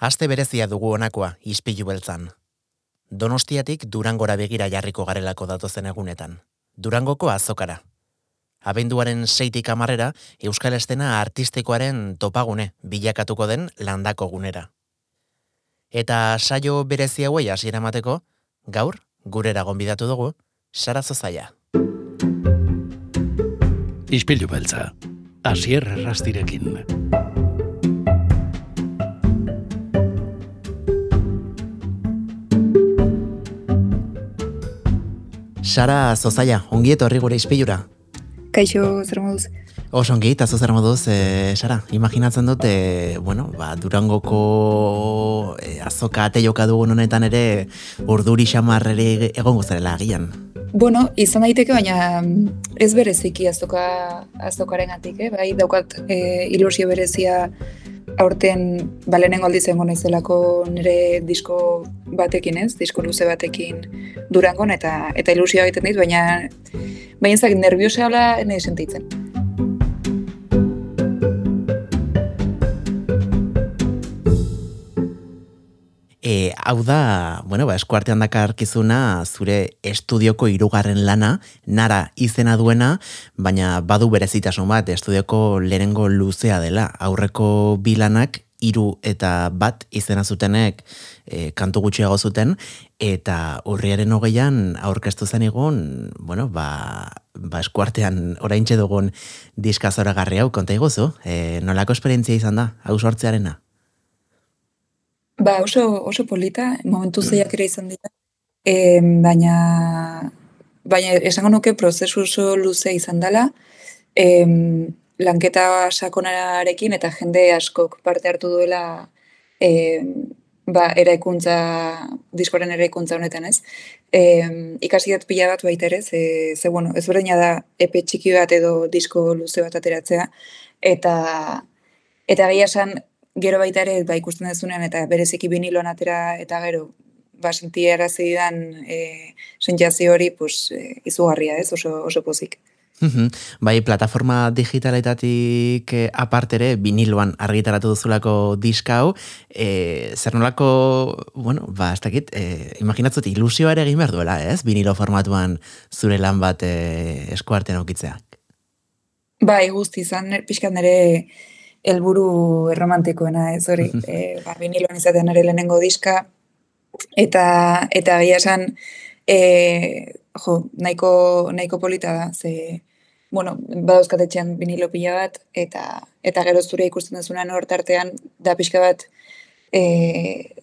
Aste berezia dugu honakoa, izpilu beltzan. Donostiatik Durangora begira jarriko garelako datozen egunetan. Durangoko azokara. Abenduaren seitik amarrera, Euskal Estena artistikoaren topagune bilakatuko den landako gunera. Eta saio berezi hauei hasiera mateko, gaur, gurera gonbidatu dugu, Sara Zozaia. Ispilu beltza, asier rastirekin. Sara Zozaia, ongi etorri gure izpilura. Kaixo, zer moduz? Oso ongi, eta zer moduz, e, Sara, imaginatzen dut, e, bueno, ba, Durangoko e, azoka ate joka dugun honetan ere urduri xamarrere egongo zarela agian. Bueno, izan daiteke, baina mm, ez bereziki azoka, azokaren atik, eh? bai, daukat e, ilusio berezia aurten balenengo aldiz egon naizelako nire disko batekin, ez? Disko luze batekin Durangon eta eta ilusioa egiten dit, baina baina ezak nerviosa hola nahi sentitzen. E, hau da, bueno, ba, eskuartean dakarkizuna zure estudioko hirugarren lana, nara izena duena, baina badu berezitasun bat, estudioko lehenengo luzea dela. Aurreko bilanak hiru eta bat izena zutenek e, kantu gutxiago zuten, eta urriaren hogeian aurkeztu zen egun, bueno, ba, ba eskuartean orain dugun diskazora garri hau, konta iguzu, e, nolako esperientzia izan da, hau sortzearena? Ba, oso, oso polita, momentu zeiak ere izan dira. E, baina, baina esango nuke prozesu oso luze izan dela. E, lanketa sakonarekin eta jende askok parte hartu duela e, ba, eraikuntza, diskoren eraikuntza honetan ez. E, ikasi dut pila bat baita ere, ze, ze bueno, ez berdina da epe txiki bat edo disko luze bat ateratzea. Eta, eta gehia esan, gero baita ere, ba, ikusten dezunean, eta bereziki biniloan atera, eta gero, ba, senti erazidan e, sentiazio hori, pues, e, izugarria, ez, oso, oso pozik. bai, plataforma digitaletatik eh, apartere, biniloan argitaratu duzulako diska hau, e, zer nolako, bueno, ba, ez dakit, e, imaginatzut ilusioa ere egin behar duela, ez? Binilo formatuan zure lan bat e, eskuartean aukitzeak. Bai, guzti, izan, pixkan nire, helburu erromantikoena, ez? Hori, e, ba, viniloan izatean ere lehenengo diska, eta eta gira esan, e, jo, nahiko, nahiko polita da, ze, bueno, badauzkatetxean vinilo pila bat, eta eta gero zure ikusten dezunan hor tartean, da pixka bat, e,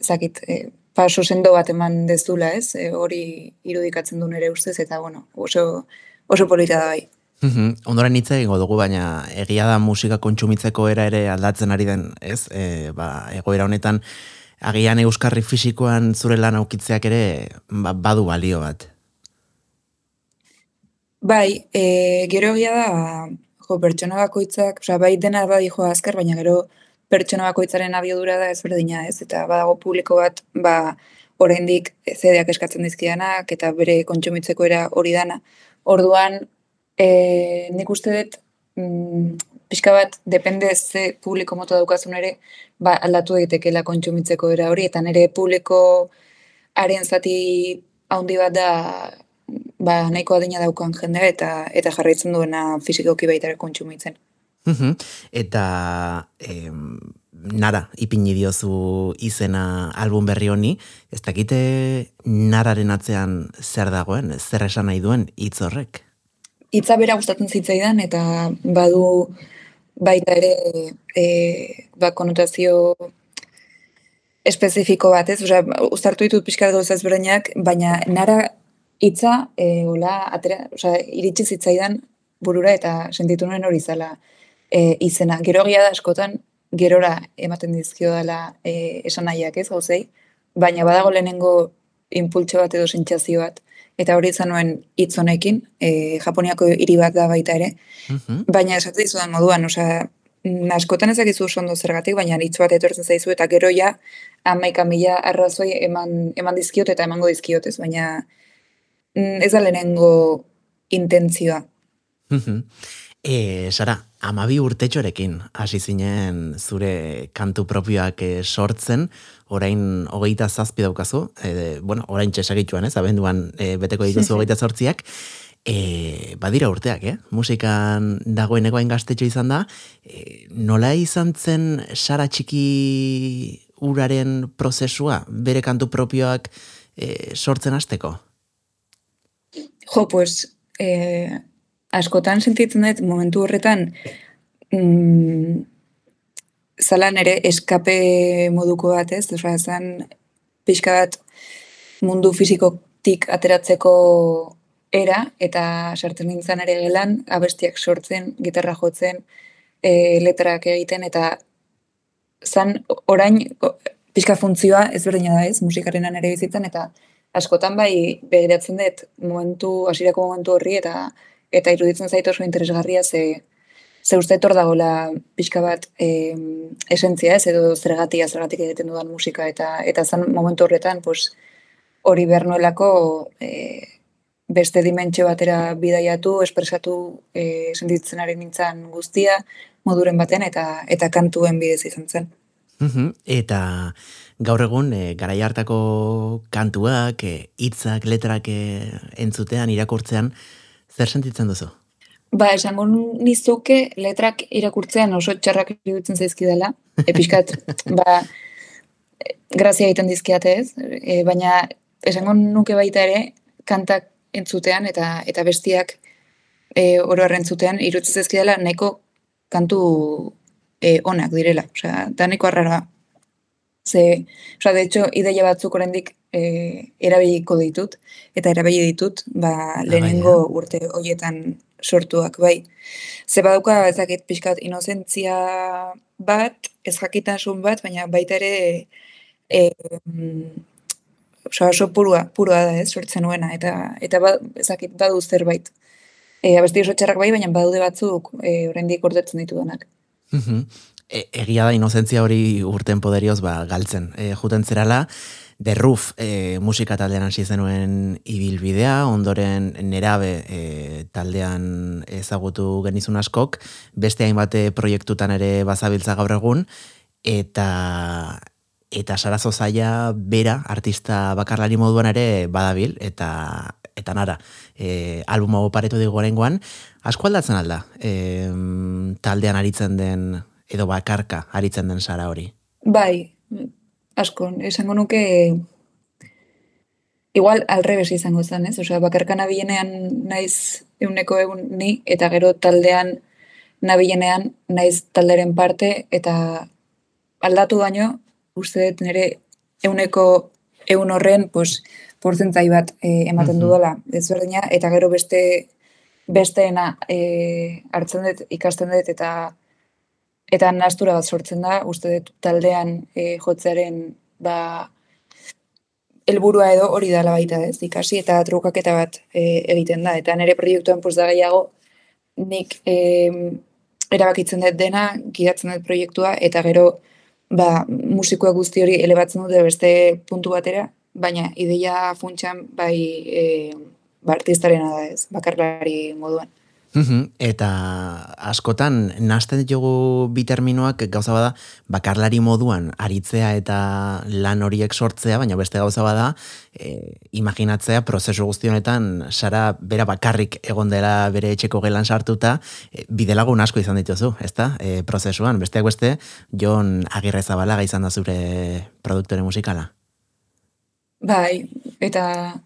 zakit, e, paso sendo bat eman dezula, ez, e, hori irudikatzen du nere ustez, eta bueno, oso, oso polita da bai. Uhum, ondoren hitz egingo dugu, baina egia da musika kontsumitzeko era ere aldatzen ari den, ez? E, ba, egoera honetan, agian euskarri fisikoan zure lan aukitzeak ere ba, badu balio bat. Bai, e, gero egia da, jo, pertsona bakoitzak, oza, bai dena bai jo azkar, baina gero pertsona bakoitzaren abiodura da ez berdina ez, eta badago publiko bat, ba, oraindik zedeak eskatzen dizkidanak, eta bere kontsumitzeko era hori dana. Orduan, E, nik uste dut, mm, pixka bat, depende ze publiko moto daukazun ere, ba, aldatu egitekeela kontsumitzeko era hori, eta nire publiko haren zati haundi bat da, ba, nahiko adina daukan jendea, eta eta jarraitzen duena fizikoki baita kontsumitzen. eta em, nara, ipini diozu izena album berri honi, ez dakite nararen atzean zer dagoen, zer esan nahi duen hitz horrek? Hitza bera gustatzen zitzaidan eta badu baita ere e, ba, konotazio espezifiko bat, ez? Osea, uztartu ditut pixka gauza ezberdinak, baina nara hitza e, ola, atera, osea, iritsi zitzaidan burura eta sentitu nuen hori zala e, izena. Gero da askotan, gerora ematen dizkio dela e, esan nahiak, ez, gauzei, baina badago lehenengo impultso bat edo sentsazio bat eta hori izan nuen hitz honekin, e, Japoniako hiri bat da baita ere, mhm. baina esatu dizu moduan, osea, askotan ezakizu ondo zergatik, baina hitz bat etortzen zaizu, eta gero ja, amaika mila arrazoi eman, eman dizkiot eta emango dizkiot ez, baina mm, ez da lehenengo intentzioa. Mhm. E, Sara, amabi urtetxorekin hasi zinen zure kantu propioak eh, sortzen, orain hogeita zazpi daukazu, e, bueno, orain txesagituan, ez, abenduan e, beteko dituzu hogeita zortziak, e, badira urteak, eh? musikan dagoeneko hain gaztetxo izan da, e, nola izan zen Sara txiki uraren prozesua, bere kantu propioak e, sortzen hasteko? Jo, pues, eh, askotan sentitzen dut momentu horretan mm, zalan ere eskape moduko bat, ez? Osa, zan pixka bat mundu fizikotik ateratzeko era, eta sartzen nintzen ere gelan, abestiak sortzen, gitarra jotzen, e, letrak egiten, eta zan orain pixka funtzioa ez berdina da ez, musikarenan ere bizitzen, eta askotan bai begiratzen dut momentu, hasierako momentu horri, eta eta iruditzen zait oso interesgarria ze ze uste etor dagoela pixka bat e, esentzia ez, edo zergatia zergatik egiten dudan musika, eta eta zan momentu horretan, pues, hori behar nuelako e, beste dimentsio batera bidaiatu, espresatu e, sentitzen ari nintzen guztia, moduren baten, eta eta kantuen bidez izan zen. Eta gaur egun, e, garai hartako kantuak, e, hitzak, letrak e, entzutean, irakurtzean, Zer sentitzen duzu? Ba, esango nizuke letrak irakurtzean oso txarrak iruditzen zaizkidala. Episkat, ba, grazia egiten dizkiate ez, e, baina esango nuke baita ere kantak entzutean eta eta bestiak e, oro entzutean iruditzen zaizkidala neko kantu e, onak direla. Osea, da neko arrara. Ze, osea, de hecho, ideia batzuk oraindik e, erabiliko ditut, eta erabili ditut, ba, ah, lehenengo urte hoietan sortuak, bai. Ze badauka, ezakit, pixkat, inozentzia bat, ez jakitasun bat, baina baita ere, e, oso, oso purua, purua da, ez, sortzen nuena, eta, eta ba, ezakit, badu zerbait. E, abesti oso txarrak bai, baina badude batzuk, e, oraindik urtetzen ditu denak. E, egia da inozentzia hori urten poderioz ba, galtzen. E, juten zerala, The Roof e, musika taldean hasi zenuen ibilbidea, ondoren nerabe e, taldean ezagutu genizun askok, beste hainbate proiektutan ere bazabiltza gaur egun, eta eta sarazo zaila bera artista bakarlari moduan ere badabil, eta eta nara, e, album hau paretu digu gorengoan, asko aldatzen alda, e, taldean aritzen den, edo bakarka aritzen den sara hori? Bai, asko, esango nuke igual alrebes izango zen, ez? Osea, bakarka nabilenean naiz euneko egun ni, eta gero taldean nabilenean naiz talderen parte, eta aldatu baino, uste dut nire euneko egun horren, pues, porzentzai bat e, ematen mm -hmm. ez eta gero beste besteena e, hartzen dut, ikasten dut, eta eta nastura bat sortzen da, uste dut taldean e, jotzearen ba, helburua edo hori dala baita ez, ikasi eta trukaketa bat e, egiten da. Eta nire proiektuan poz da gehiago, nik e, erabakitzen dut dena, gidatzen dut proiektua, eta gero ba, musikoa guzti hori elebatzen dute beste puntu batera, baina ideia funtsan bai e, ba, artistarena da ez, bakarlari moduan. Eta askotan, nasten ditugu bi terminoak gauza bada, bakarlari moduan aritzea eta lan horiek sortzea, baina beste gauza bada, e, imaginatzea prozesu guztionetan, sara bera bakarrik egon dela bere etxeko gelan sartuta, e, bidelagun asko izan dituzu, ezta? E, prozesuan, besteak beste, Jon Agirre Zabalaga izan da zure produktore musikala. Bai, eta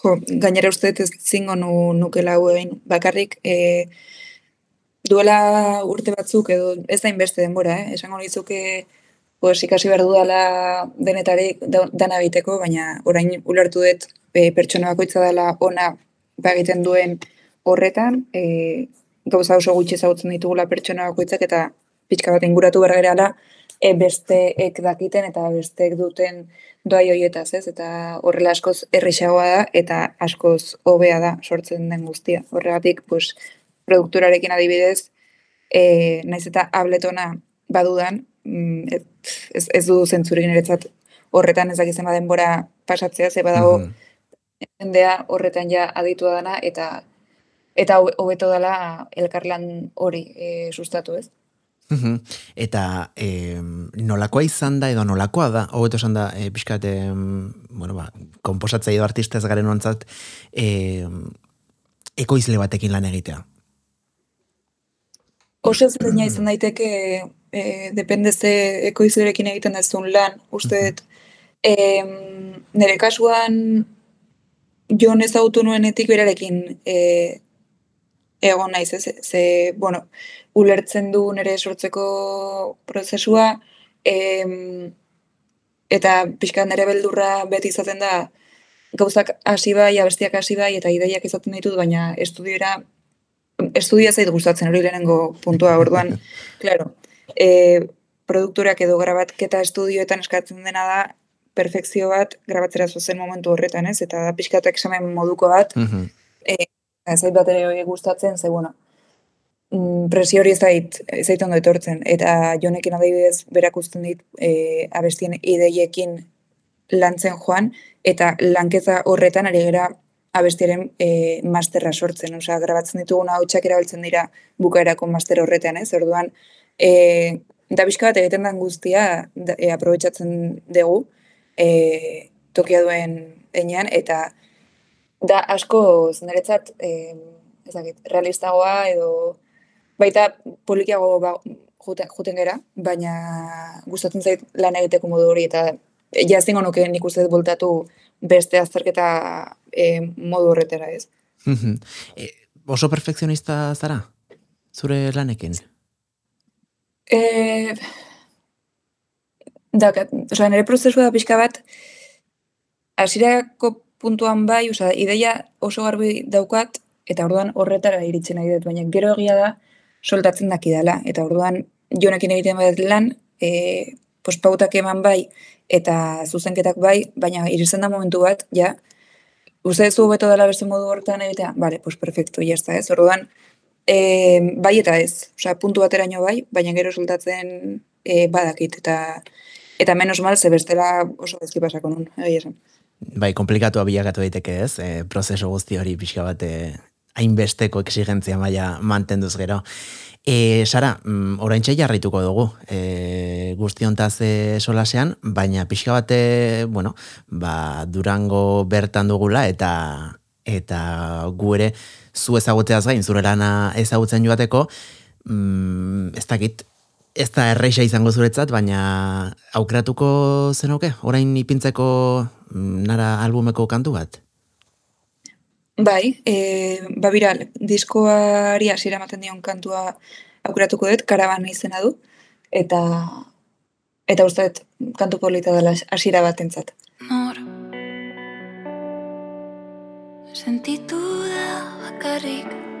Jo, gainera uste ez zingo nu, nukela egin bakarrik e, duela urte batzuk edo ez da inbeste denbora, eh? esango nizuke pues, ikasi behar dudala denetarik dana egiteko, baina orain ulertu dut e, pertsona bakoitza dela ona bagiten duen horretan, e, gauza oso gutxi ezagutzen ditugula pertsona bakoitzak eta pixka bat inguratu bergerala e, besteek dakiten eta besteek duten doai hoietaz, ez? Eta horrela askoz errixagoa da eta askoz hobea da sortzen den guztia. Horregatik, pues, produkturarekin adibidez, e, naiz eta abletona badudan, mm, ez, ez du zentzurik niretzat horretan ez dakizen denbora pasatzea, ze badago mm horretan ja aditua dana, eta eta hobeto dela elkarlan hori e, sustatu ez. Eta e, nolakoa izan da edo nolakoa da, hobeto esan da, e, pixkat, e, bueno, ba, komposatzea edo artista ez garen ontzat, e, ekoizle batekin lan egitea. Oso ez izan daiteke, e, depende ze ekoizlerekin egiten dezun lan, uste dut, e, nire kasuan, jon ez autu nuenetik berarekin e, egon naiz, ze, ze, bueno, ulertzen du nire sortzeko prozesua, em, eta pixka nire beldurra beti izaten da, gauzak hasi bai, abestiak hasi bai, eta ideiak izaten ditut, baina estudiora, estudia zait gustatzen hori lehenengo puntua, orduan, claro, e, produkturak edo grabatketa estudioetan eskatzen dena da, perfekzio bat grabatzera zuzen momentu horretan, ez? Eta da pixkatak examen moduko bat, mm -hmm. e, zait bat ere gustatzen, ze, bueno, presio hori zait, zait ondo etortzen. Eta jonekin adibidez berakusten dit e, abestien ideiekin lantzen joan, eta lankeza horretan ari gara abestiaren e, masterra sortzen. Osa, grabatzen dituguna hau erabiltzen dira bukaerako master horretan, ez? Orduan, e, da bizka bat egiten den guztia e, aprobetsatzen dugu e, tokia duen enean, eta da asko zenderetzat e, ezakit, realistagoa edo baita polikiago ba, juten, juten gera, baina gustatzen zait lan egiteko modu hori, eta jaztingo nuke nik uste voltatu beste azterketa e, modu horretera ez. e, oso perfekzionista zara? Zure lanekin? E, da, oza, nire prozesua da pixka bat, hasierako puntuan bai, oza, ideia oso garbi daukat, eta orduan horretara iritsen nahi dut, baina gero egia da, soltatzen daki dela. Eta orduan, jonekin egiten bat lan, e, pospautak eman bai, eta zuzenketak bai, baina iritzen da momentu bat, ja, uste zu beto dela beste modu hortan egitea, bale, pues perfecto, ya ez. Orduan, e, bai eta ez, osea, puntu bateraino bai, baina gero soltatzen e, badakit, eta eta menos mal, ze bestela oso ezki pasako nun, egia esan. Bai, komplikatu abilagatu daiteke ez, e, prozeso guzti hori pixka bate hainbesteko exigentzia maila mantenduz gero. E, Sara, mm, orain jarraituko dugu e, guztiontaz e, solasean, baina pixka bate, bueno, ba, durango bertan dugula eta eta gu ere zu ezagutzeaz gain, zure lana ezagutzen joateko, mm, ez dakit, ez da erreixa izango zuretzat, baina aukeratuko zenoke, orain ipintzeko mm, nara albumeko kantu bat? Bai, e, ba biral, diskoari hasiera ematen dion kantua aukeratuko dut, karabana izena du, eta eta uste dut kantu polita dela hasiera bat entzat. Nor, sentitu da bakarrik,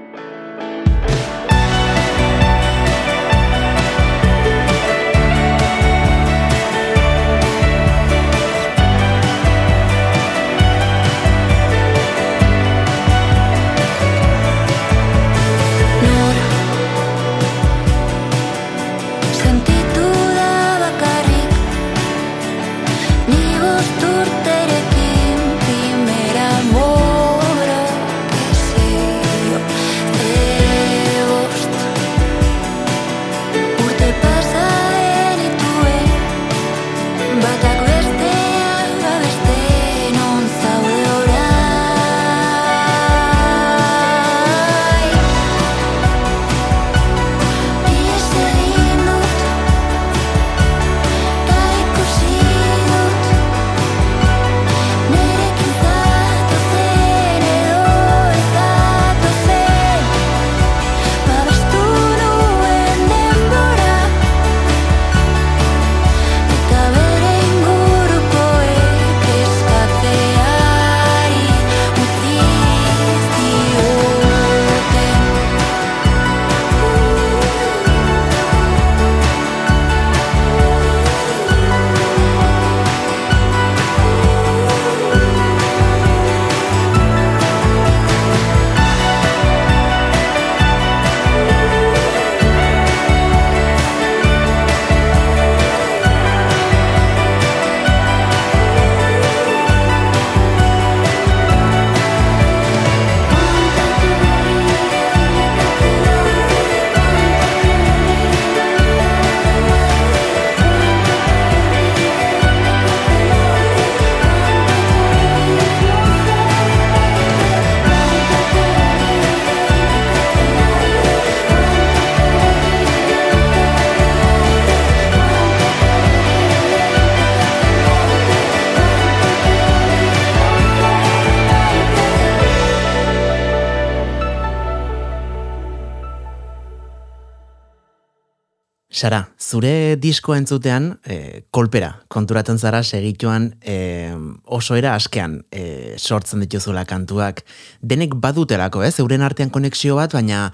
Sara, zure disko entzutean, e, kolpera, konturatzen zara segituan e, oso era askean e, sortzen dituzula kantuak. Denek badutelako, ez? Euren artean konexio bat, baina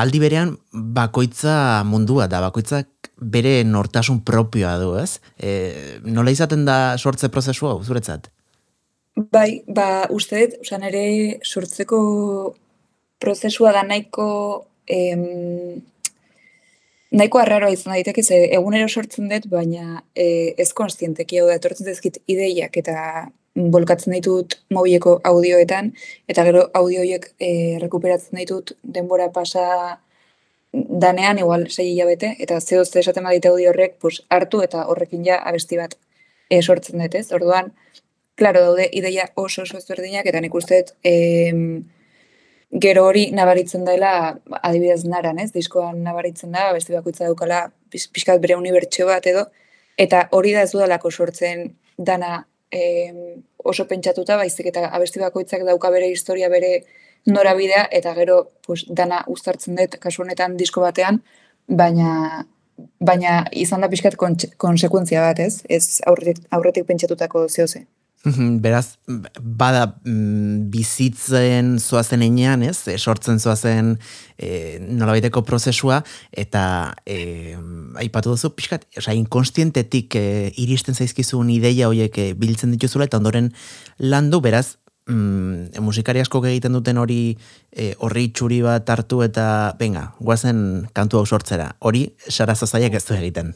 aldi berean bakoitza mundua da, bakoitzak bere nortasun propioa du, ez? E, nola izaten da sortze prozesu hau, zuretzat? Bai, ba, uste dut, ere sortzeko prozesua da nahiko em, nahiko arraroa izan daiteke ze egunero sortzen dut, baina e, ez konstienteki hau da, etortzen dezkit ideiak eta bolkatzen ditut mobileko audioetan, eta gero audioiek e, rekuperatzen ditut denbora pasa danean, igual sei hilabete, eta zehoz esaten badite audio horrek, pues, hartu eta horrekin ja abesti bat e, sortzen dut, ez? Orduan, klaro daude, ideia oso oso ezberdinak, eta nik uste dut, gero hori nabaritzen dela adibidez naran, ez? Diskoan nabaritzen da, beste bakoitza daukala pixkat bere unibertsio bat edo, eta hori da ez dudalako sortzen dana e, oso pentsatuta, baizik eta abesti bakoitzak dauka bere historia, bere norabidea, eta gero pues, dana uztartzen dut kasu honetan disko batean, baina baina izan da pixkat konsekuentzia bat, ez? Ez aurretik, aurretik pentsatutako zehose. Beraz, bada mm, bizitzen zoazen enean, ez? E, sortzen zoazen e, nolabaiteko prozesua, eta e, aipatu duzu, pixkat, oza, inkonstientetik e, iristen zaizkizun ideia horiek e, biltzen dituzula, eta ondoren landu, beraz, mm, musikari asko egiten duten hori e, horri txuri bat hartu, eta, venga, guazen kantu hau sortzera. Hori, sara zazaiak ez du egiten.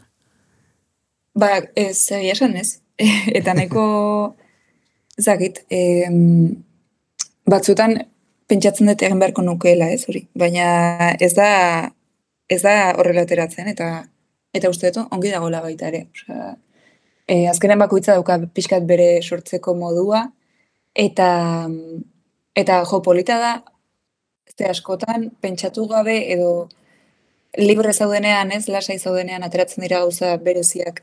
Ba, ez, esan ez. eta neko zakit, e, batzutan pentsatzen dut egin beharko nukeela, ez hori. Baina ez da ez da horrela ateratzen eta eta uste dut ongi dagoela baita ere. Osea, e, azkenen bakoitza dauka pixkat bere sortzeko modua eta eta jo polita da ze askotan pentsatu gabe edo libre zaudenean, ez, lasai zaudenean ateratzen dira gauza bereziak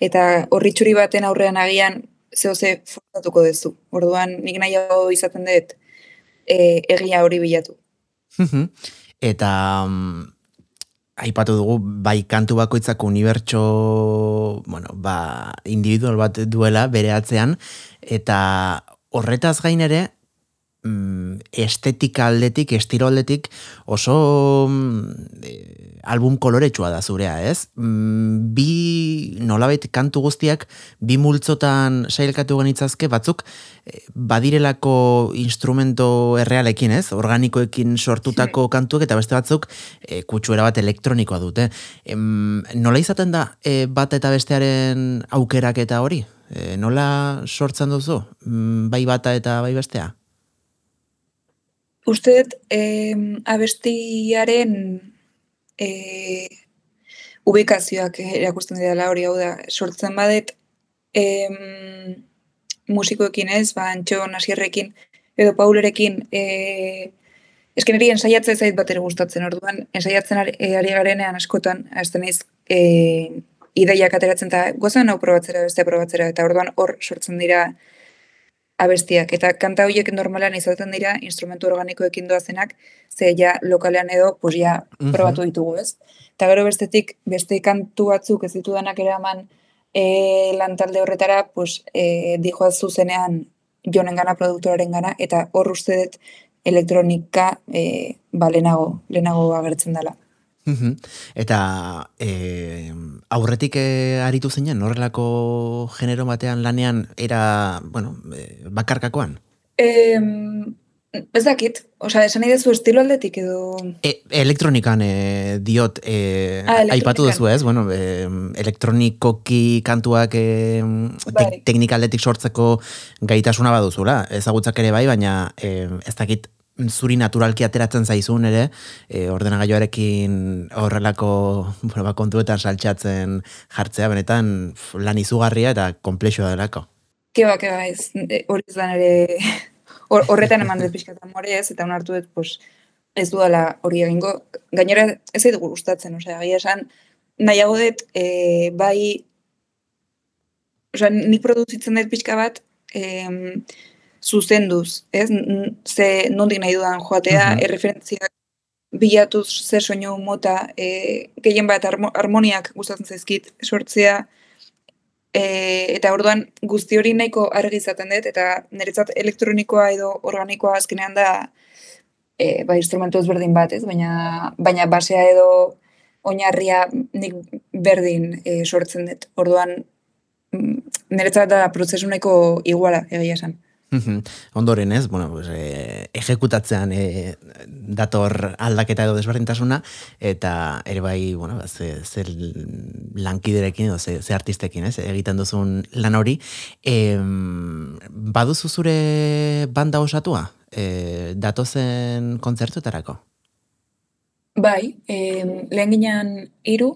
eta horritxuri baten aurrean agian zeo ze forzatuko duzu. Orduan, nik nahiago izaten dut e, egia hori bilatu. Eta um, aipatu dugu, bai kantu bakoitzak unibertso, bueno, ba, individual bat duela bere atzean, eta horretaz gain ere, mm, estetika aldetik, estiro aldetik, oso mm, e, album koloretsua da zurea, ez? Mm, bi nolabait kantu guztiak, bi multzotan sailkatu genitzazke, batzuk e, badirelako instrumento errealekin, ez? Organikoekin sortutako kantuak eta beste batzuk e, kutsuera bat elektronikoa dute. Em, nola izaten da e, bat eta bestearen aukerak eta hori? E, nola sortzen duzu? Mm, bai bata eta bai bestea? Uste dut, eh, abestiaren eh, ubikazioak erakusten dira hori hau da. Sortzen badet eh, musikoekin ez, ba, antxo nasierrekin edo paulerekin eh, esken eri ensaiatzen zait bat ere gustatzen orduan, ensaiatzen ari, ari garenean askotan, azten ez, eh, ideiak ateratzen eta gozan hau probatzera, beste probatzera, eta orduan hor sortzen dira abestiak. Eta kanta horiek normalan izaten dira instrumentu organikoekin doazenak, ze ja lokalean edo, pues ja, probatu ditugu, ez? Eta gero bestetik, beste kantu batzuk ez ditudanak eraman e, lantalde horretara, pues, e, dijoa zuzenean jonen gana, produktoraren gana, eta hor uste dut elektronika e, ba, lehenago, lehenago agertzen dela. Eta e, aurretik e, aritu zeinen, horrelako genero batean lanean era, bueno, e, bakarkakoan? E, ez dakit, osea, esan nahi dezu estilo aldetik edo... E, elektronikan e, diot, e, ah, aipatu duzu ez, bueno, e, elektronikoki kantuak e, bai. teknika aldetik sortzeko gaitasuna baduzula, ezagutzak ere bai, baina e, ez dakit zuri naturalki ateratzen zaizun ere, e, ordenagailoarekin horrelako bueno, ba, kontuetan saltxatzen jartzea, benetan lan izugarria eta komplexua delako. Keba, keba, ez, e, hori izan ere, horretan eman dut pixkatan more ez, eta onartu dut, pues, ez duela hori egingo. Gainera, ez edo gustatzen, osea, gai esan, nahiago dut, e, bai, osea, nik produzitzen dut pixka bat, zuzenduz, ez? Ze nondik nahi dudan joatea, uh -huh. erreferentziak bilatuz zer soinu mota, e, gehien bat harmoniak gustatzen zaizkit sortzea, e, eta orduan guzti hori nahiko argi izaten dut, eta niretzat elektronikoa edo organikoa azkenean da e, ba, instrumentu ezberdin bat, ez? Baina, baina basea edo oinarria nik berdin e, sortzen dut. Orduan, mm, niretzat da prozesu nahiko iguala egia esan. Ondoren ez, bueno, pues, e, ejekutatzean e, dator aldaketa edo desberdintasuna, eta ere bai, bueno, ba, ze, ze lankiderekin edo ze, ze artistekin, ez, egiten duzun lan hori. E, baduzu zure banda osatua, e, datozen kontzertuetarako? Bai, e, lehen ginean iru,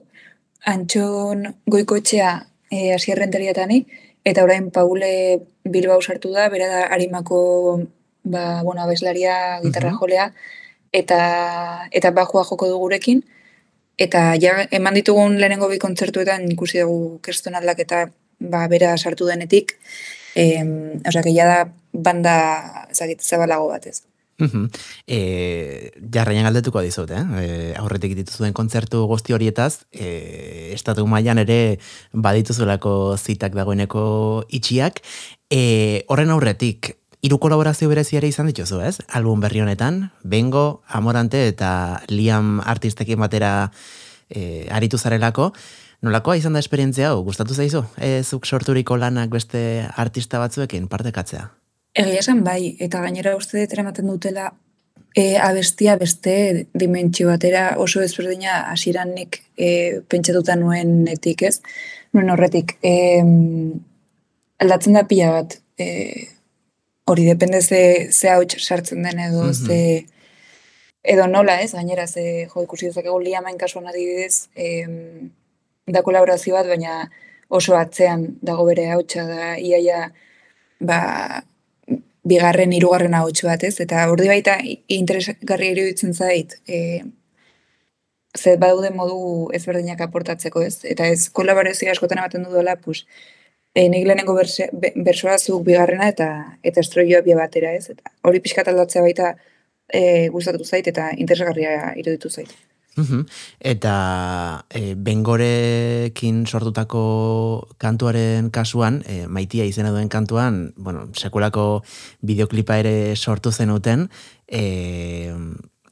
antxon goikoetxea e, asierrenteriatani, Eta orain Paule Bilbao sartu da, bera da harimako ba, bueno, abeslaria, gitarra jolea, eta, eta bajua joko du gurekin. Eta ja, eman ditugun lehenengo bi kontzertuetan ikusi dugu keston aldaketa ba, bera sartu denetik. E, Osa, ja da banda zabalago batez. E, jarraian galdetuko dizut, eh? E, aurretik dituzuen kontzertu guzti horietaz, e, estatu mailan ere badituzulako zitak dagoeneko itxiak. E, horren aurretik, hiru kolaborazio bereziare izan dituzu, ez? Album berri honetan, Bengo, Amorante eta Liam artistekin batera e, aritu zarelako. Nolakoa izan da esperientzia hau, gustatu zaizu? E, zuk sorturiko lanak beste artista batzuekin partekatzea? Egia esan bai, eta gainera uste dut eramaten dutela e, abestia beste dimentsio batera oso ezberdina hasiranik e, pentsatuta nuen etik ez. Nuen horretik, e, aldatzen da pila bat, e, hori depende ze, ze hau sartzen den edo, mm ze, edo nola ez, gainera ze jo ikusi dezakegu liamain kasuan adibidez, e, da kolaborazio bat, baina oso atzean dago bere hautsa da, iaia, ba, bigarren, hirugarren ahots bat, ez? Eta ordi baita interesgarri iruditzen zait, e, ze badaude modu ezberdinak aportatzeko, ez? Eta ez kolaborazio askotan ematen dudala, pues, e, nik lehenengo bersoa zuk bigarrena eta eta estroioa bi batera, ez? Eta hori pixkat aldatzea baita e, gustatu zait eta interesgarria iruditu zait. Eta e, bengorekin sortutako kantuaren kasuan, e, maitia izena duen kantuan, bueno, sekulako bideoklipa ere sortu zenuten, e,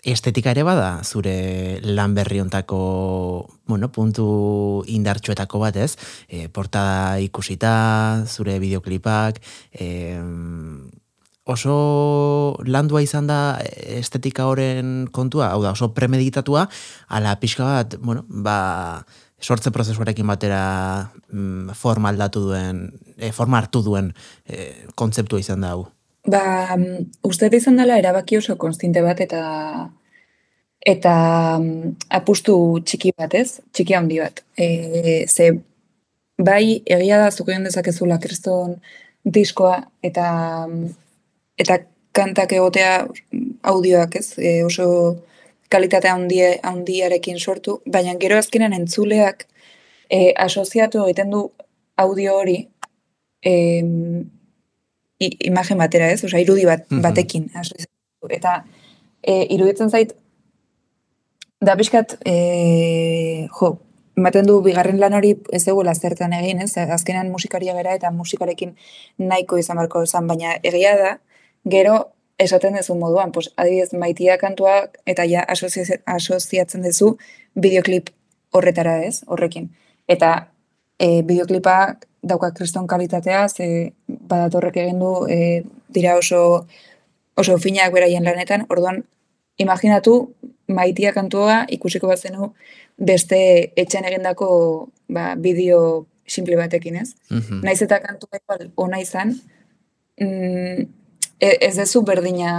estetika ere bada zure lan berri ontako, bueno, puntu indartsuetako bat ez, e, portada ikusita, zure bideoklipak, e, oso landua izan da estetika horren kontua, hau da, oso premeditatua, ala pixka bat, bueno, ba, sortze prozesuarekin batera mm, forma aldatu duen, e, forma hartu duen e, kontzeptua izan da hau. Ba, uste izan dela erabaki oso konstinte bat eta eta mm, apustu txiki bat ez, txiki handi bat. E, ze bai egia da zuko dezakezula kriston diskoa eta eta kantak egotea audioak, ez? E, oso kalitate handie handiarekin sortu, baina gero azkenan entzuleak e, asoziatu egiten du audio hori e, imagen batera, ez? Osea, irudi bat batekin eta e, iruditzen zait da pixkat e, jo, ematen du bigarren lan hori ez egula zertan egin, ez? Azkenan musikaria gera eta musikarekin nahiko izan barko izan, baina egia da, Gero, esaten dezu moduan, pues, adibidez, maitia kantua eta ja asoziatzen duzu bideoklip horretara ez, horrekin. Eta e, bideoklipa dauka kriston kalitatea, ze badatorrek egin du e, dira oso, oso finak beraien lanetan, orduan, imaginatu maitia kantua ikusiko bat zenu beste etxan egindako ba, bideo simple batekin, ez? Mm Naiz eta kantua ona izan, mm, ez dezu berdina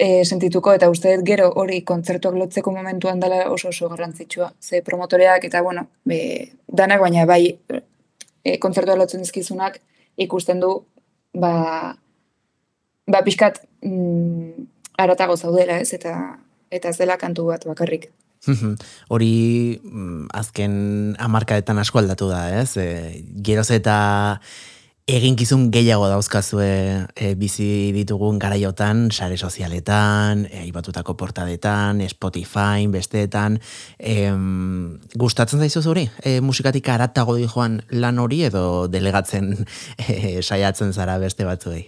e, sentituko, eta uste gero hori kontzertuak lotzeko momentuan dela oso oso garrantzitsua. Ze promotoreak eta, bueno, be, danak baina bai e, kontzertuak lotzen dizkizunak ikusten du, ba, ba pixkat mm, aratago zaudela, ez, eta eta zela kantu bat bakarrik. Hori mm, azken amarkadetan asko aldatu da, ez? E, geroz eta eginkizun gehiago dauzkazue e, bizi ditugun garaiotan, sare sozialetan, e, ibatutako portadetan, Spotify, besteetan. E, gustatzen zaizu zuri? E, musikatik aratago di joan lan hori edo delegatzen e, saiatzen zara beste batzuei?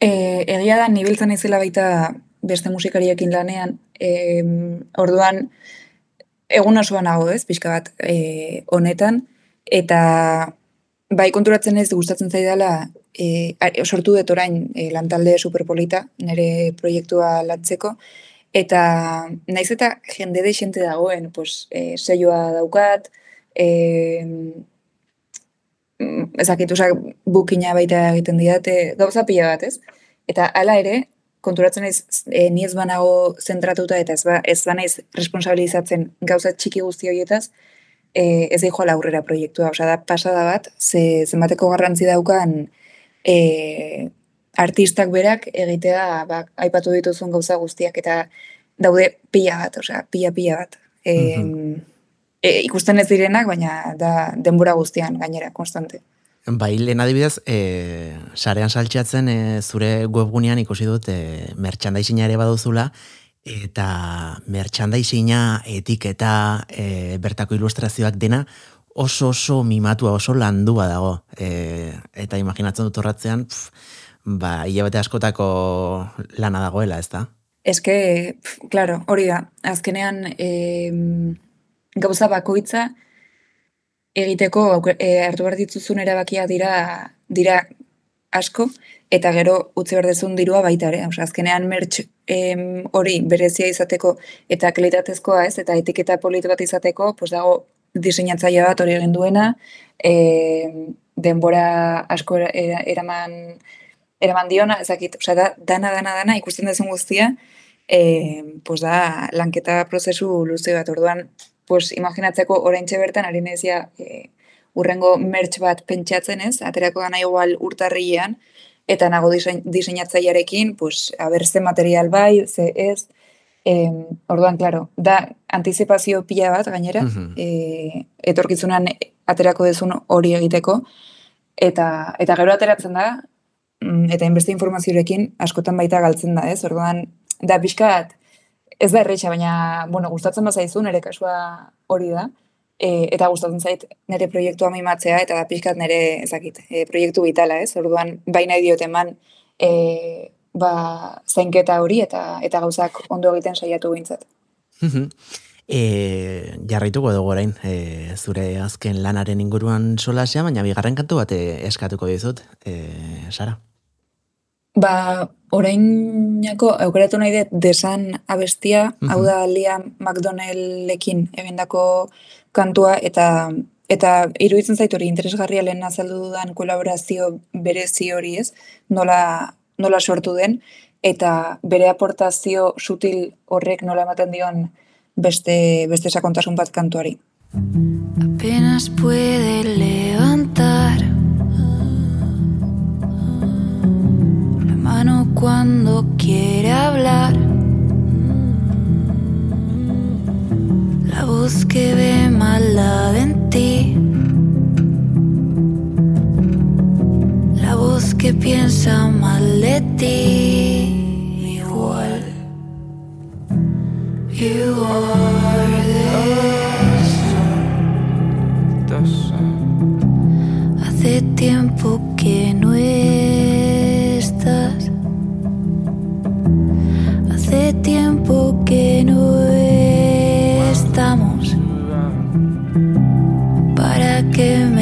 E, egia da, nibiltzen izela baita beste musikariekin lanean. E, orduan, egun osoan nago ez, pixka bat e, honetan, eta bai konturatzen ez gustatzen zaidala e, sortu dut orain e, lantalde superpolita nire proiektua latzeko eta naiz eta jende de xente dagoen pues, e, seioa daukat e, ezakit, osak, bukina baita egiten didate, gauza pila bat, ez? Eta hala ere, konturatzen ez, e, ni ez banago zentratuta eta ez, ba, ez banaiz responsabilizatzen gauza txiki guzti horietaz, e, ez dijo aurrera proiektua, osea da pasada bat, ze zenbateko garrantzi daukan e, artistak berak egitea, ba, aipatu dituzun gauza guztiak eta daude pila bat, osea, pila pila bat. E, e, ikusten ez direnak, baina da denbora guztian gainera konstante. Bai, lehen adibidez, e, sarean saltxeatzen e, zure webgunean ikusi dut e, merchandising ere baduzula, eta merchandising'a, etiketa, e, bertako ilustrazioak dena oso oso mimatua, oso landua dago. E, eta imaginatzen dut horratzean, pf, ba, hilabete askotako lana dagoela, ez da? Ez que, claro, hori da, azkenean e, gauza bakoitza egiteko e, hartu behar dituzun erabakia dira dira asko, eta gero utzi berdezun dirua baita ere. Osa, azkenean mertx hori berezia izateko eta kalitatezkoa ez, eta etiketa polit bat izateko, pues dago diseinatzaile bat hori egin duena, e, denbora asko eraman, eraman diona, ezakit, osa, da, dana, dana, dana, ikusten dezun guztia, e, pues da, lanketa prozesu luze bat, orduan, pues, imaginatzeko orain bertan, ari nezia, e, urrengo mertx bat pentsatzen ez, aterako gana igual urtarrilean, eta nago diseinatzailearekin, pues, haber ze material bai, ze ez, e, orduan, claro, da antizipazio pila bat, gainera, uh e, etorkizunan aterako dezun hori egiteko, eta, eta gero ateratzen da, mm, eta inbeste informazioarekin askotan baita galtzen da, ez? Orduan, da pixkat, ez da erreixa, baina, bueno, gustatzen bazaizun, ere kasua hori da, e, eta gustatzen zait nire proiektua mimatzea eta da pixkat nire ezakit, e, proiektu vitala, ez? Orduan baina diote eman e, ba, zainketa hori eta eta gauzak ondo egiten saiatu gintzat. e, jarraituko dugu orain, e, zure azken lanaren inguruan solasea, baina bigarren kantu bat eskatuko dizut, e, Sara? Ba, orainako aukeratu nahi dut desan abestia, hau da Liam McDonnellekin egindako kantua eta eta iruditzen zait hori interesgarria lehen azaldu dudan kolaborazio berezi hori ez, nola, nola sortu den, eta bere aportazio sutil horrek nola ematen dion beste, beste sakontasun bat kantuari. Apenas puede levantar cuando quiere hablar La voz que ve maldad en ti. La voz que piensa mal de ti. Igual. You are this. Hace tiempo que no estás. Que no que me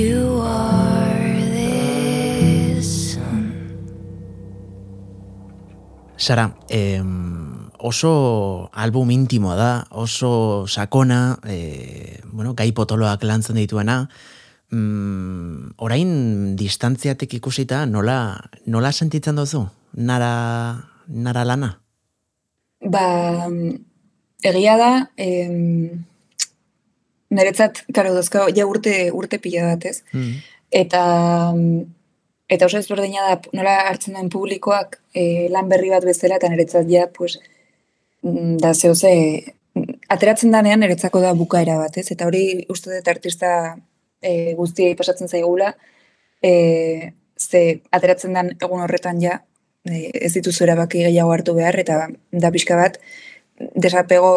You are the sun. Sara, em, oso album intimoa da, oso sakona, e, bueno, gai potoloak lantzen dituena, mm, orain distantziatik ikusita nola, nola sentitzen duzu? Nara, nara lana? Ba, egia da, em, niretzat, karo, dozka, ja urte, urte pila bat, ez? Mm. Eta, eta oso ezberdina da, nola hartzen duen publikoak e, lan berri bat bezala, eta niretzat ja, pues, mm, da zeo ze, ateratzen danean niretzako da bukaera bat, ez? Eta hori uste dut artista e, guztiei pasatzen zaigula, e, ze ateratzen den egun horretan ja, e, ez dituzu erabaki gehiago hartu behar, eta da pixka bat, desapego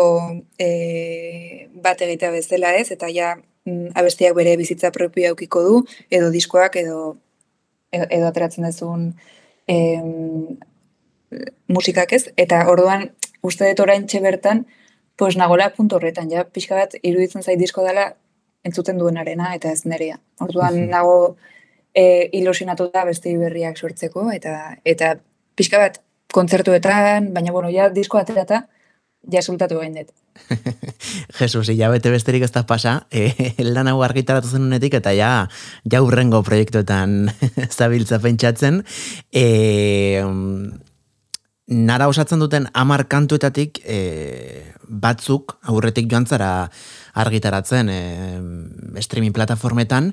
e, bat egitea bezala ez, eta ja mm, abestiak bere bizitza propioa eukiko du, edo diskoak, edo, edo, edo ateratzen dezun em, musikak ez, eta orduan uste dut orain bertan, pues nagola puntu horretan, ja, pixka bat iruditzen zait disko dela entzuten duenarena, eta ez nerea. Orduan Mhm. nago e, ilusionatuta beste berriak sortzeko, eta eta pixka bat kontzertuetan, baina bueno, ja disko aterata, ja sultatu gain dut. Jesus, hilabete besterik ez da pasa, e, lan hau argitaratu zen unetik, eta ja, ja urrengo proiektuetan zabiltza pentsatzen. E, nara osatzen duten amar kantuetatik e, batzuk aurretik joan zara argitaratzen e, streaming plataformetan.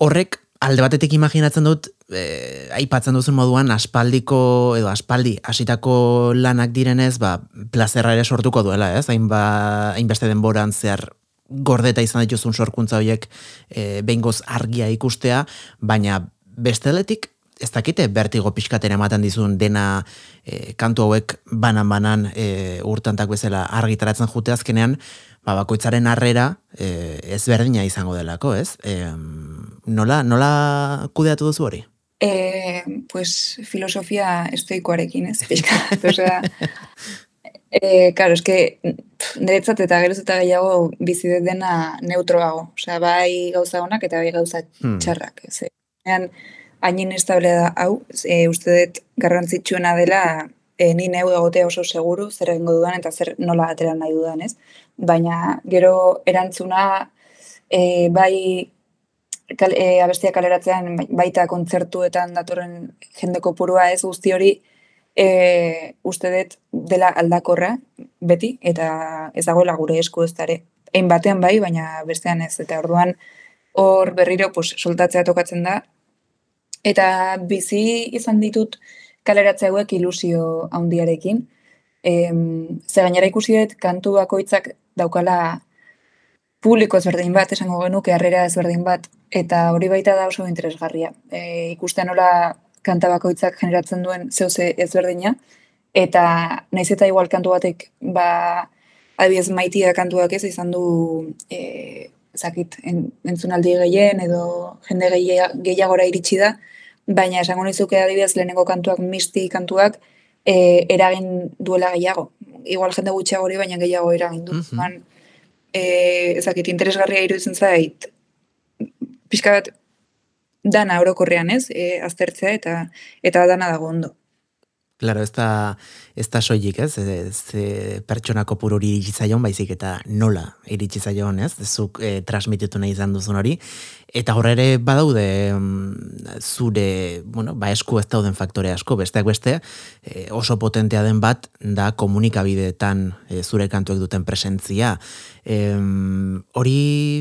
Horrek alde batetik imaginatzen dut, e, aipatzen duzun moduan, aspaldiko edo aspaldi hasitako lanak direnez, ba, plazerra ere sortuko duela, ez? Hainba, hainbeste denboran zehar gordeta izan dituzun sorkuntza horiek e, behingoz argia ikustea, baina besteletik ez dakite bertigo pixkatera ematen dizun dena e, kantu hauek banan-banan e, urtantak bezala argitaratzen jute azkenean, ba, bakoitzaren harrera e, ezberdina izango delako, ez? E, nola, nola kudeatu duzu hori? E, pues filosofia estoikoarekin, ez? Pixka, osea, e, claro, eske, pff, niretzat eta geroz eta gehiago bizi dena neutroago. Osea, bai gauza honak eta bai gauza Hmm. txarrak. Ez? Ean, hain inestable da hau, e, uste dut garrantzitsuena dela e, ni neu egotea oso seguru zer egingo dudan eta zer nola atera nahi dudan, ez? Baina gero erantzuna e, bai kal, e, abestia kaleratzean bai- baita kontzertuetan datorren jende kopurua ez guzti hori e, uste dut dela aldakorra beti eta ez dagoela gure esku ez ere. Ein batean bai, baina bestean ez. Eta orduan hor berriro pues, soltatzea tokatzen da. Eta bizi izan ditut kaleratze hauek ilusio handiarekin. Em, ze gainera ikusi dut kantu bakoitzak daukala publiko ezberdin bat, esango genuke harrera ezberdin bat, eta hori baita da oso interesgarria. E, ikustea nola kanta bakoitzak generatzen duen zeuze ezberdina, eta naiz eta igual kantu batek, ba, adibidez maitia kantuak ez, izan du, e, zakit, en, entzunaldi gehien, edo jende gehia- gehiagora iritsi da, baina esango nizuke adibidez lehenengo kantuak, misti kantuak, e, eragin duela gehiago. Igual jende gutxiago hori, baina gehiago eragin du. Mhm. Orduan, e, ezakit, interesgarria iruditzen zait, pixka bat, dana orokorrean ez, e, aztertzea eta eta dana dago ondo. Claro, ez da, ez da soilik, ez? Ez, e, pertsona kopuru hori iritsi zaion, baizik eta nola iritsi zaion, ez? Zuk e, transmititu nahi izan duzun hori. Eta horre ere badaude mm, zure, bueno, ba esku ez dauden faktore asko, besteak beste, e, oso potentea den bat, da komunikabideetan e, zure kantuek duten presentzia. Em, hori,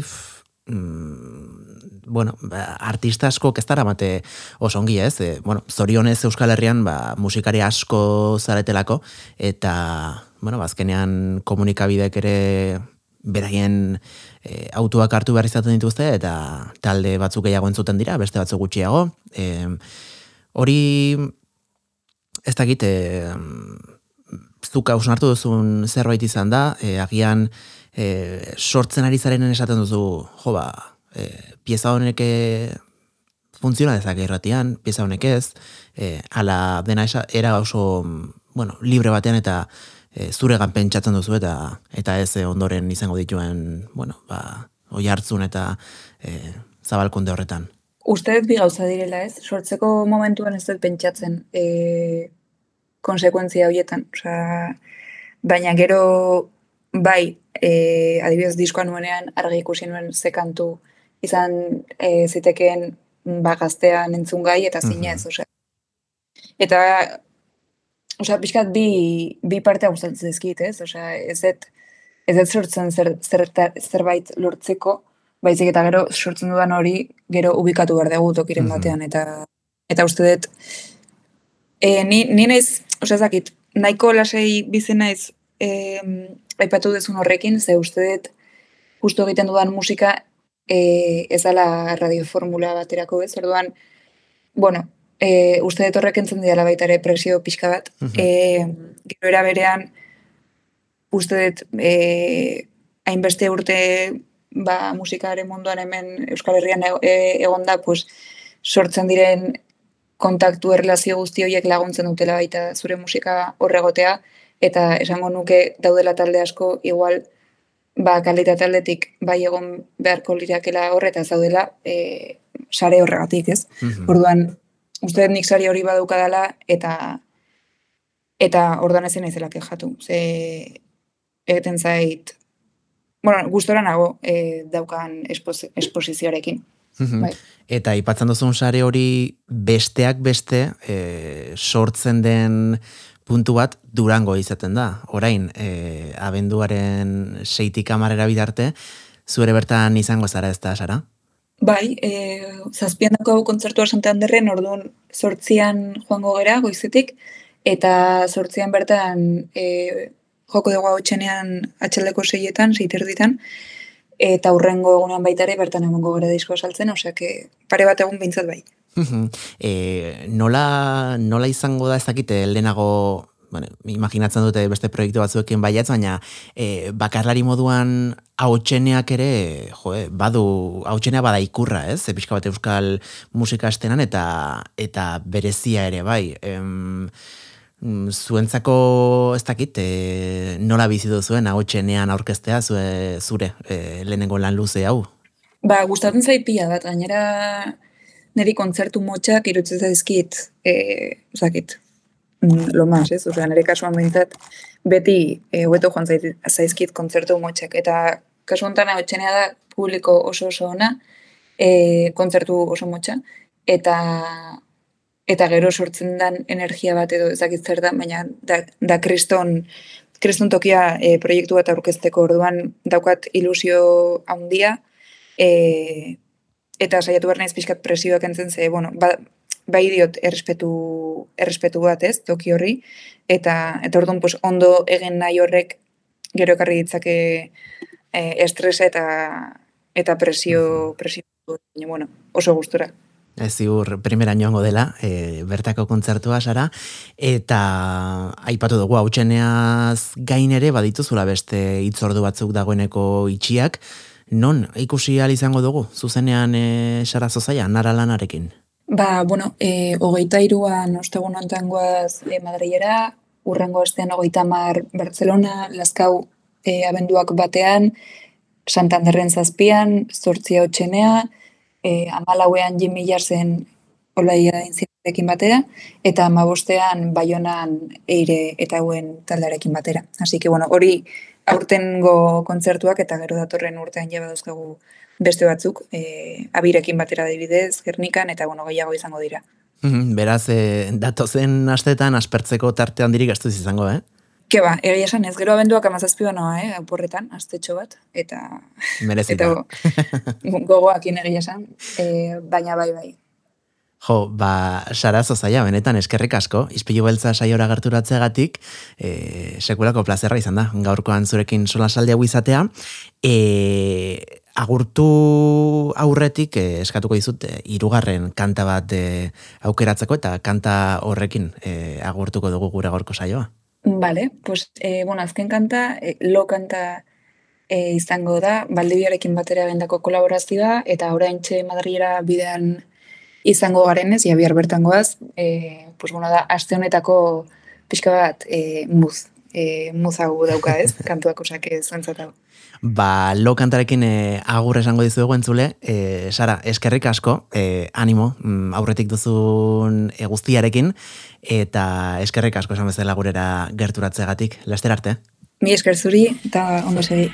mm, bueno, ba, artista asko ez dara mate oso ongi ez, e, bueno, zorionez Euskal Herrian ba, musikari asko zaretelako, eta, bueno, bazkenean komunikabidek ere beraien e, autoak hartu behar izaten dituzte, eta talde batzuk gehiago entzuten dira, beste batzuk gutxiago. E, hori, ez dakit, e, zuk hausnartu duzun zerbait izan da, e, agian e, sortzen ari zarenen esaten duzu, jo ba, e, pieza honek e, funtziona dezake irratian, pieza honek ez, e, ala dena esa, era oso, bueno, libre batean eta e, zuregan pentsatzen duzu eta eta ez ondoren izango dituen, bueno, ba, oi hartzun eta e, zabalkunde horretan. Uste bi gauza direla ez, sortzeko momentuan ez dut pentsatzen e, konsekuentzia horietan. Osa, baina gero bai, e, adibidez diskoan nuenean argi ikusi nuen ze kantu izan e, zitekeen ba, gaztean entzun gai eta zinez, mm Eta, osea, pixkat bi, bi partea gustatzen ezkit, ez? Osea, ez ez ez sortzen zer, zer, zerbait lortzeko, baizik eta gero sortzen dudan hori gero ubikatu behar dugu tokiren batean, eta eta uste dut, e, ni, ni naiz, osea, zakit, nahiko lasei bizi naiz e, aipatu dezun horrekin, ze uste dut, justo egiten dudan musika e, ez dala radioformula baterako ez, orduan, bueno, e, uste dut horrek entzen dira baita ere presio pixka bat. E, gero era berean, uste dut e, hainbeste urte ba, musikaren munduan hemen Euskal Herrian e, egon da, pues, sortzen diren kontaktu erlazio guzti horiek laguntzen dutela baita zure musika horregotea, eta esango nuke daudela talde asko igual ba, kalita taldetik bai egon beharko lirakela horreta zaudela e, sare horregatik, ez? Orduan, uste nik sari hori baduka dela, eta eta ordan ezen naizela kejatu. Ze egiten zait, bueno, gustora nago e, daukan esposizioarekin. bai. Eta ipatzen duzun sare hori besteak beste e, sortzen den puntu bat durango izaten da. Orain, e, abenduaren seitik amarera bidarte, zuere bertan izango zara ez da, Sara? Bai, e, zazpian dako kontzertua Santan derren, orduan sortzian joango gera, goizetik, eta sortzian bertan e, joko dugu hau txenean atxaldeko seietan, seiter ditan, eta hurrengo egunean baitare bertan egongo gara disko saltzen, osea, pare bat egun bintzat bai. E, nola, nola izango da ez dakite, lehenago bueno, imaginatzen dute beste proiektu batzuekin baiatz, baina e, bakarlari moduan hautseneak ere, jo, badu, hautsenea bada ikurra, ez? E, bat euskal musika estenan eta eta berezia ere, bai. Em, zuentzako ez dakit, e, nola bizi zuen hautsenean aurkeztea zure, zure e, lehenengo lan luze hau? Ba, gustatzen zait pila bat, gainera niri kontzertu motxak irutzen zaizkit, e, zakit, Mm, lo más, ez? Osea, nire kasuan behintzat, beti e, hueto joan zaizkit kontzertu motxek. Eta kasu honetan hau da publiko oso oso ona, e, kontzertu oso motxa, eta eta gero sortzen dan energia bat edo ezakit zer da, baina da, da kriston, kriston tokia e, proiektu bat aurkezteko orduan daukat ilusio handia, e, eta saiatu behar naiz pixkat presioak entzen ze, bueno, ba, bai diot errespetu, errespetu bat ez, toki horri, eta, eta orduan pues, ondo egin nahi horrek gero ekarri ditzake e, estresa eta eta presio, presio bueno, oso gustura. Ez ziur, primera joango dela, e, bertako kontzertua sara, eta aipatu dugu, hau gain ere badituzula beste itzordu batzuk dagoeneko itxiak, non ikusi izango dugu, zuzenean e, sara zozaia, nara lanarekin? Ba, bueno, e, hogeita iruan ostegun ontan guaz e, Madrilera, urrengo estean hogeita mar Barcelona, Laskau e, abenduak batean, Santanderren zazpian, Zortzia hotxenea, e, amalauean Jimmy Jarsen olaia intzinekin batera, eta amabostean Bayonan eire eta hauen taldarekin batera. Así que, bueno, hori aurtengo kontzertuak eta gero datorren urtean jeba dauzkagu beste batzuk, e, abirekin batera dibidez, gernikan, eta bueno, gehiago izango dira. Beraz, e, datozen astetan aspertzeko tartean dirik ez izango, eh? Ke ba, egia esan ez, gero abenduak amazazpio noa, eh, auporretan, astetxo bat, eta... Merezita. Eta gogoak egia esan, e, baina bai bai. Jo, ba, sarazo zaila, benetan eskerrik asko, izpilu beltza saiora gerturatzeagatik, e, sekulako plazerra izan da, gaurkoan zurekin sola salde hau izatea, e, agurtu aurretik eh, eskatuko dizut eh, hirugarren kanta bat eh, aukeratzeko eta kanta horrekin eh, agurtuko dugu gure gaurko saioa. Vale, pues eh, bueno, azken kanta, eh, lo kanta eh, izango da, baldibiarekin batera bendako kolaborazioa eta orain txe Madriera bidean izango garenez, jabiar bertangoaz, eh, pues bueno, da, aste honetako pixka bat eh, muz e, muzagu dauka ez, kantuak osak zuentzat hau. Ba, lo kantarekin e, agur esango dizuegu entzule, e, Sara, eskerrik asko, e, animo, mm, aurretik duzun e, guztiarekin, eta eskerrik asko esan bezala gurera gerturatzegatik, lester arte. Mi esker zuri, eta ondo segi.